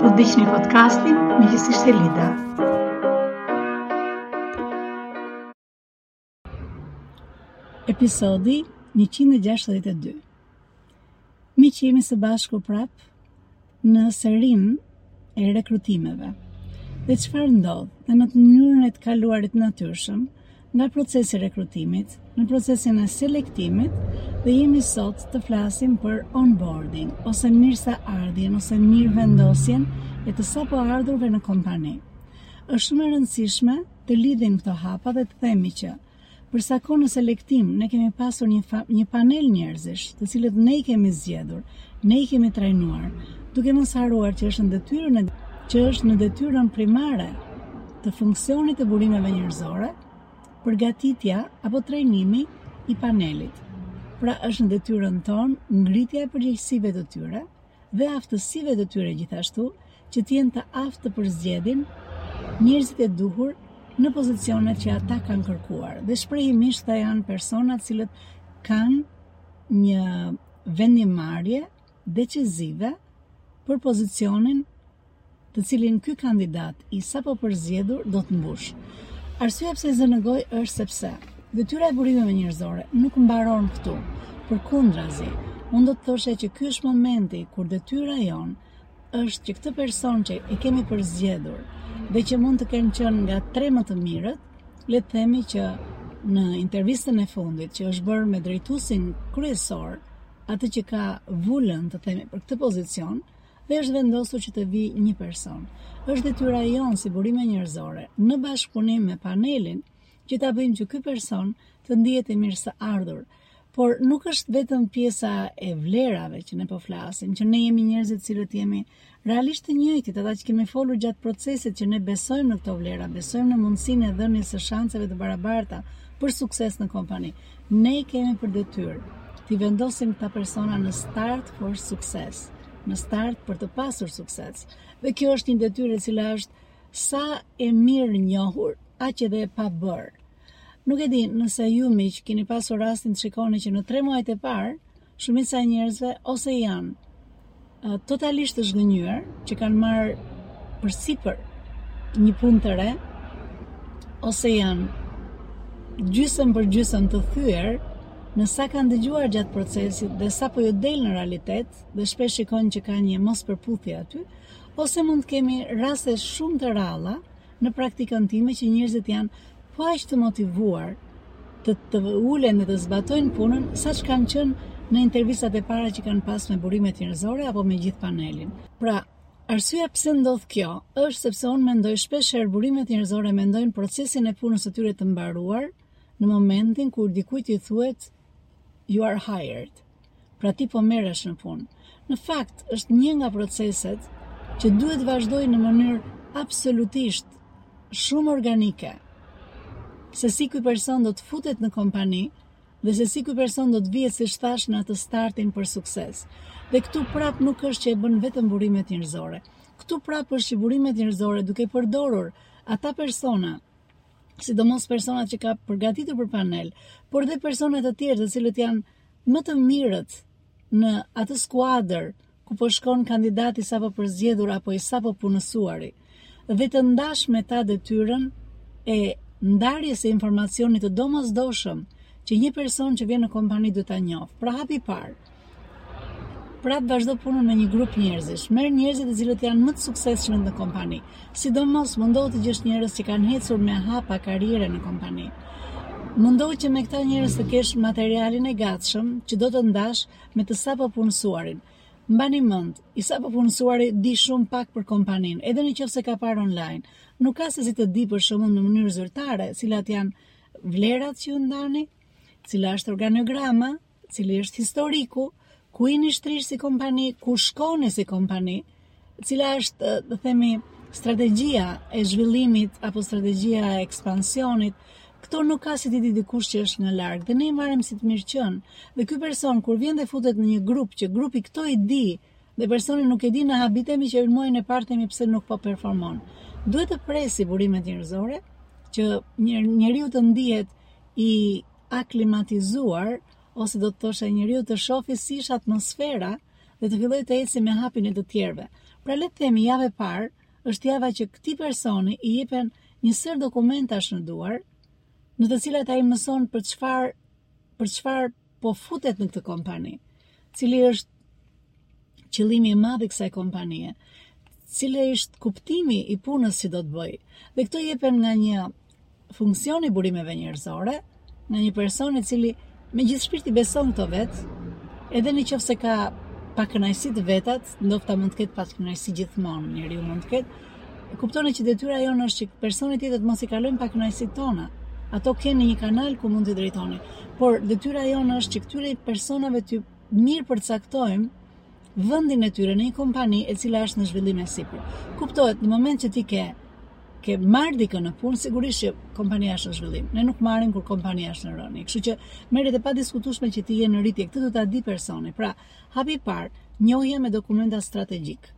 Po ndiqni podcastin, me gjithsesi e lida. Episodi 162 Miq jemi së bashku prapë në serinë e rekrutimeve. Dhe çfarë ndodh? Dhe në atë mënyrën e të kaluarit natyrshëm, nga procesi i rekrutimit, në procesin e selektimit, dhe jemi sot të flasim për onboarding, ose mirëseardhjen, ose mirëvendosjen e të sapoardhurve në kompani. është shumë e rëndësishme të lidhim këto hapa dhe të themi që Për sa kohë në selektim ne kemi pasur një një panel njerëzish, të cilët ne i kemi zgjedhur, ne i kemi trajnuar, duke mos harruar që është në detyrën e që është në detyrën primare të funksionit të burimeve njerëzore, përgatitja apo trajnimi i panelit. Pra është në detyrën tonë ngritja e përgjegjësive të tyre, dhe aftësive të tyre gjithashtu që të jenë të aftë të përzgjedhin njerëzit e duhur në pozicionet që ata kanë kërkuar. Dhe shprehimisht këta janë persona të cilët kanë një vendimarrje decizive për pozicionin të cilin ky kandidat i sapopërzgjedhur do të mbushë. Arsyeja pse e zë në gojë është sepse detyra e burimeve njerëzore nuk mbaron këtu. Përkundrazi, unë do të thosha që ky është momenti kur detyra jonë është që këtë person që e kemi përzgjedhur dhe që mund të ketë qenë nga tre më të mirët, le të themi që në intervistën e fundit që është bërë me drejtuesin kryesor, atë që ka vulën të themi për këtë pozicion, dhe është vendosur që të vijë një person. Është detyra jonë si burime njerëzore, në bashkëpunim me panelin, që ta bëjmë që ky person të ndihet i mirëseardhur. Por nuk është vetëm pjesa e vlerave që ne po flasim, që ne jemi njerëzit të cilët jemi realisht të njëjtit, ata që kemi folur gjatë procesit që ne besojmë në këto vlera, besojmë në mundësinë e dhënies së shanseve të barabarta për sukses në kompani. Ne kemi për detyrë t'i vendosim këta persona në start for success, në start për të pasur sukses. Dhe kjo është një detyrë e cila është sa e mirënjohur, aq edhe e pabërë. Nuk e di nëse ju miq keni pasur rastin të shikoni që në 3 muajt e parë shumica e njerëzve ose janë totalisht të zhgënjyer që kanë marrë përsipër një punë të re ose janë gjysëm për gjysëm të thyer në sa kanë dëgjuar gjatë procesit dhe sa po ju del në realitet dhe shpesh shikojnë që ka një mospërputhje aty ose mund të kemi raste shumë të rralla në praktikën time që njerëzit janë po aq të motivuar të të ulen dhe të zbatojnë punën saç kanë qenë në intervistat e para që kanë pas me burimet njerëzore apo me gjithë panelin. Pra, arsyeja pse ndodh kjo është sepse unë mendoj shpeshherë burimet njerëzore mendojnë procesin e punës së tyre të mbaruar në momentin kur dikujt i thuhet You are hired. Pra ti po merresh në punë. Në fakt, është një nga proceset që duhet të vazhdojë në mënyrë absolutisht shumë organike. Se si ky person do të futet në kompani dhe se si ky person do të vihet siç thashë në atë startin për sukses. Dhe këtu prapë nuk është që e bën vetëm burimet njerëzore. Këtu prapë është që burimet njerëzore duke përdorur ata persona sidomos persona që ka përgatitur për panel, por dhe persona të tjerë të cilët janë më të mirët në atë skuadër ku po shkon kandidati i sapopërzgjedhur apo i sapopunësuari dhe të ndash me ta detyrën e ndarjes së informacionit të domosdoshëm që një person që vjen në kompani duhet ta njohë. Pra hapi i parë, Prapë vazhdo punën me një grup njerëzish. Merr njerëzit të cilët janë më të suksesshëm në kompani. Sidomos mundohu të gjesh njerëz që kanë hecur me hapa karriere në kompani. Mundohu që me këta njerëz të kesh materialin e gatshëm që do të ndash me të sapopunësuarin. Mbani mend, i sapopunësuari di shumë pak për kompaninë, edhe në qoftë se ka parë online. Nuk ka se si të dijë për shembull në mënyrë zyrtare cilat janë vlerat që ju ndani, cila është organigrama, cili është historiku, ku jeni shtrirë si kompani, ku shkoni si kompani, cila është, të themi, strategjia e zhvillimit apo strategjia e ekspansionit, këto nuk ka si t'i dijë dikush që është nga larg dhe ne i marrim si të mirëqena. Dhe ky person kur vjen dhe futet në një grup që grupi këto i di dhe personi nuk e di ne habitemi që në muajin e parë themi pse nuk po performon. Duhet të presin burimet njerëzore që një njeri të ndihet i aklimatizuar, ose do të thosha njeriu të shofi si është atmosfera dhe të fillojë të ecë me hapin e të tjerëve. Pra le të themi java e parë është java që këtij personi i jepen një sërë dokumentash në duar, në të cilat ai mëson për çfarë për çfarë po futet në këtë kompani, cili është qëllimi i madh i kësaj kompanie, cili është kuptimi i punës që do të bëjë. Dhe këto jepen nga një funksion i burimeve njerëzore nga një person i cili me gjithë shpirt i beson këto vetë, edhe në qoftë se ka pakënaqësi të vetat, ndofta mund të ketë pakënaqësi gjithmonë, njeriu mund të ketë, e kupton që detyra jonë është që personit tjetër të mos i kalojmë pakënaqësitë tona. Ato kanë një kanal ku mund t'i drejtoni, por detyra jonë është që këtyre personave të mirëpërcaktojmë vendin e tyre në një kompani e cila është në zhvillim e sipër. Kuptohet në moment që ti ke ke marrë dikë në punë, sigurisht që kompania është në zhvillim. Ne nuk marrim kur kompania është në rënie. Kështu që merret e padiskutueshme që ti je në rritje, këtë do ta di personi. Pra, hapi i parë, njohja me dokumenta strategjikë.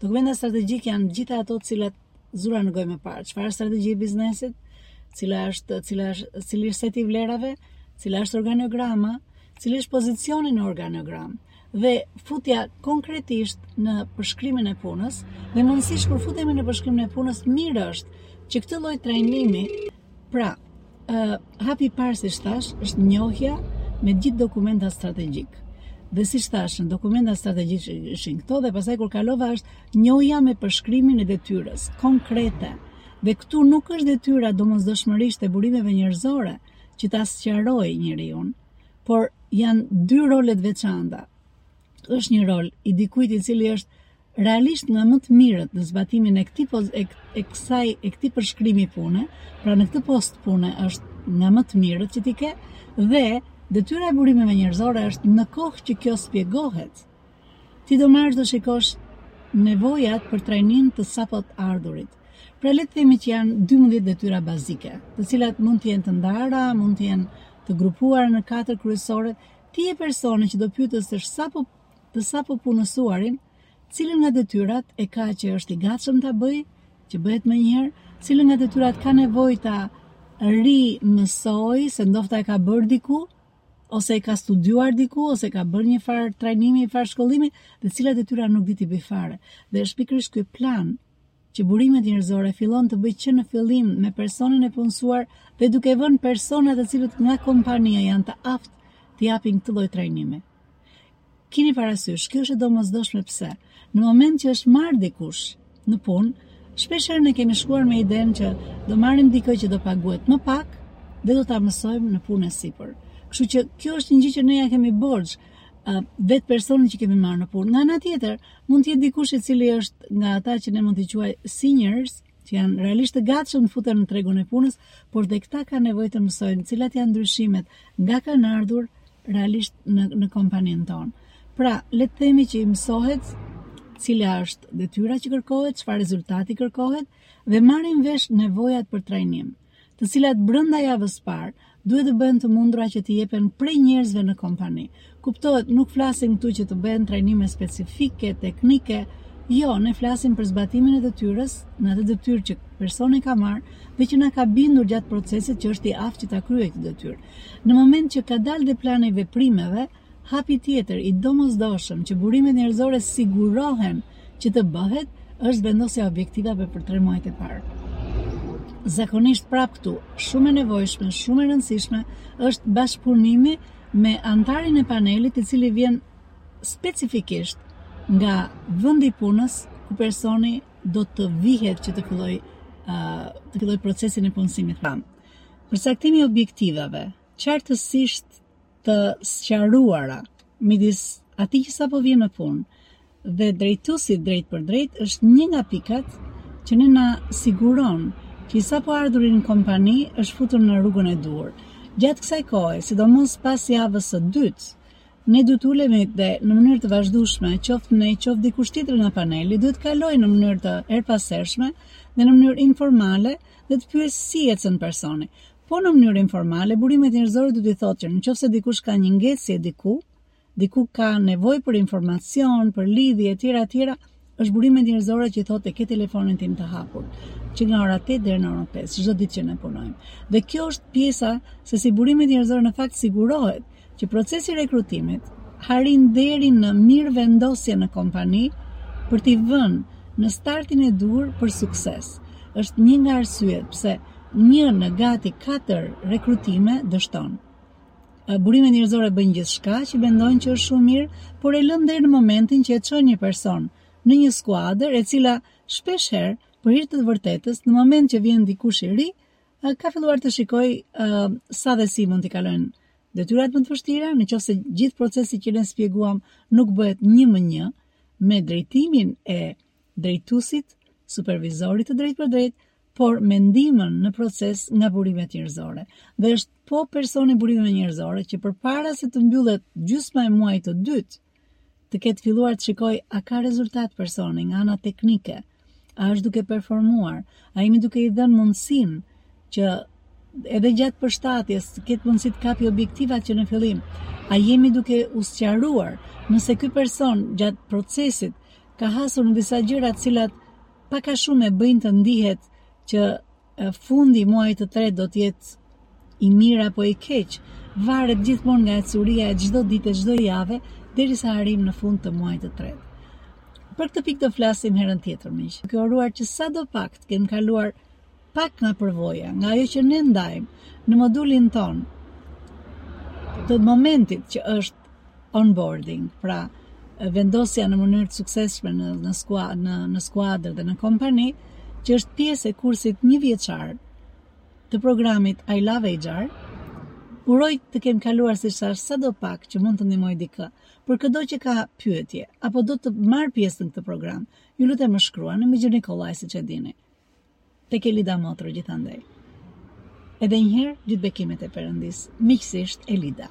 Dokumenta strategjikë janë gjitha ato të cilat zura në gojë më parë. Çfarë strategji biznesi? Cila është, cila është, cili është seti i vlerave? Cila është organograma? Cili është pozicioni në organogramë? dhe futja konkretisht në përshkrimin e punës, dhe mundësisht kur futemi në përshkrimin e punës, mirë është që këtë lloj trajnimi, pra, uh, hapi i parë si thashë, është njohja me gjithë dokumenta strategjikë. Dhe si thashë, në dokumenta strategjikë ishin këto dhe pastaj kur kalova është njohja me përshkrimin e detyrës konkrete. Dhe këtu nuk është detyra domosdoshmërisht e burimeve njerëzore që ta sqarojë njeriun. por janë dy role të veçanta. Është një rol i dikujt i cili është realisht nga më të mirët në zbatimin e këtij poz e, e kësaj e këtij përshkrimi pune, pra në këtë post pune është nga më të mirët që ti ke dhe detyra e burimeve njerëzore është në kohë që kjo spjegohet. Ti do marrësh do shikosh nevojat për trajnim të sapo të ardhurit. Pra le të themi që janë 12 detyra bazike, të cilat mund të jenë të ndara, mund të jenë të grupuara në katër kryesore. Ti je personi që do pyesësh të sapo të sapopunësuarin, cilën nga detyrat e ka që është i gatshëm ta bëjë, që bëhet menjëherë, cilën nga detyrat ka nevojë ta rimësojë, se ndofta e ka bërë diku, ose e ka studiuar diku ose ka bërë një farë trajnimi, një farë shkollimi, dhe cilat detyra nuk di t'i bëjë fare. Dhe është pikërisht ky plan që burimet njerëzore fillon të bëjë që në fillim me personin e punësuar dhe duke vënë persona të cilët nga kompania janë të aftë të japin këtë lloj trajnimi. Kini parasysh, kjo është e domosdoshme pse? Në moment që është marrë dikush në punë, shpesh herë ne kemi shkuar me idenë që do marrim dikë që do paguhet më pak dhe do ta mësojmë në punë e sipër. Kështu që kjo është një gjë që ne ia kemi borxh vetë personit që kemi marrë në punë. Nga ana tjetër, mund të jetë dikush i cili është nga ata që ne mund t'i quaj seniors, që janë realisht të gatshëm të futen në tregun e punës, por dhe këta kanë nevojë të mësojnë cilat janë ndryshimet nga kanë ardhur realisht në në kompaninë tonë. Pra, le të themi që i mësohet cila është detyra që kërkohet, çfarë rezultati kërkohet dhe marrim vesh nevojat për trajnim. të cilat brenda javës së parë duhet të bëhen të mundura që të jepen prej njerëzve në kompani. Kuptohet, nuk flasim këtu që të bëhen trajnime specifike, teknike, jo, ne flasim për zbatimin e detyrës, në atë detyrë që personi ka marrë dhe që na ka bindur gjatë procesit që është i aftë që ta kryejë këtë detyrë. Në moment që ka dalë dhe plani i veprimeve, Hapi tjetër i domosdoshëm që burimet njerëzore sigurohen që të bëhet është vendosja e objektivave për tre muajt e parë. Zakonisht prap këtu, shumë e nevojshme, shumë e rëndësishme është bashkëpunimi me anëtarin e panelit i cili vjen specifikisht nga vendi i punës ku personi do të vihet që të fillojë të fillojë procesin e punësimit tashmë. Përcaktimi i objektivave, qartësisht të sqaruara midis atij që sapo vjen në punë dhe drejtuesit drejtpërdrejt është një nga pikat që ne na siguron që i sapoardhuri në kompani është futur në rrugën e duhur. Gjatë kësaj kohe, sidomos pas javës së dytë, ne duhet të ulemi dhe në mënyrë të vazhdueshme, qoftë ne, qoftë dikush tjetër nga paneli, duhet të kalojë në mënyrë të herëpashershme dhe në mënyrë informale dhe të pyesë si ecën personi. Po në mënyrë informale, burimet njerëzore duhet t'i thotë që në qoftë se dikush ka një ngecje diku, diku ka nevojë për informacion, për lidhje etj etj, është burimet njerëzore që i thotë ke telefonin tim të hapur që nga ora 8 deri në orën 5 çdo ditë që ne punojmë. Dhe kjo është pjesa se si burimet njerëzore në fakt sigurohet, që procesi i rekrutimit arrin deri në mirëvendosje në kompani për t'i vënë në startin e duhur për sukses. Është një nga arsyet pse një në gati 4 rekrutime dështon. Burimet njerëzore bëjnë gjithçka që mendojnë që është shumë mirë, por e lënë deri në momentin që e çon një person në një skuadër e cila shpesh herë për hir të vërtetës në moment që vjen dikush i ri ka filluar të shikojë uh, sa dhe si mund t'i kalojnë detyrat më të vështira, në qoftë se gjithë procesi që ne shpjeguam nuk bëhet një më një, me drejtimin e drejtuesit, supervizorit të drejtpërdrejtë, por me ndihmën në proces nga burimet njerëzore. Dhe është po personi i burimeve njerëzore që përpara se të mbyllet gjysma e muajit të dytë, të ketë filluar të shikojë a ka rezultat personi nga ana teknike, a është duke performuar, a jemi duke i dhënë mundësinë që edhe gjatë përshtatjes të ketë mundësi të kapë objektivat që në fillim, a jemi duke u sqaruar nëse ky person gjatë procesit ka hasur në disa gjëra të cilat pak a shumë e bëjnë të ndihet që fundi i muajit të tretë do të jetë i mirë apo i keq, varet gjithmonë nga ecuria e çdo dite, çdo jave, derisa arrijmë në fund të muajit të tretë. Për këtë pikë do flasim herën tjetër, miq. Duke uruar që sadopak të kemë kaluar pak nga përvoja, nga ajo që ne ndajmë në modulin tonë, të momentit që është onboarding, pra vendosja në mënyrë të suksesshme në skuadër dhe në kompani, që është pjesë e kursit një vjeçar të programit I Love HR. Uroj të kem kaluar diçka sado pak që mund të ndihmojë dikë. Për këdo që ka pyetje apo do të marrë pjesë në këtë program, ju lutem më shkruani me gjë Nikollaj siç e dini. Tek Elida motër gjithandej. Edhe një herë gjithë bekimet e Perëndisë, miqësisht Elida.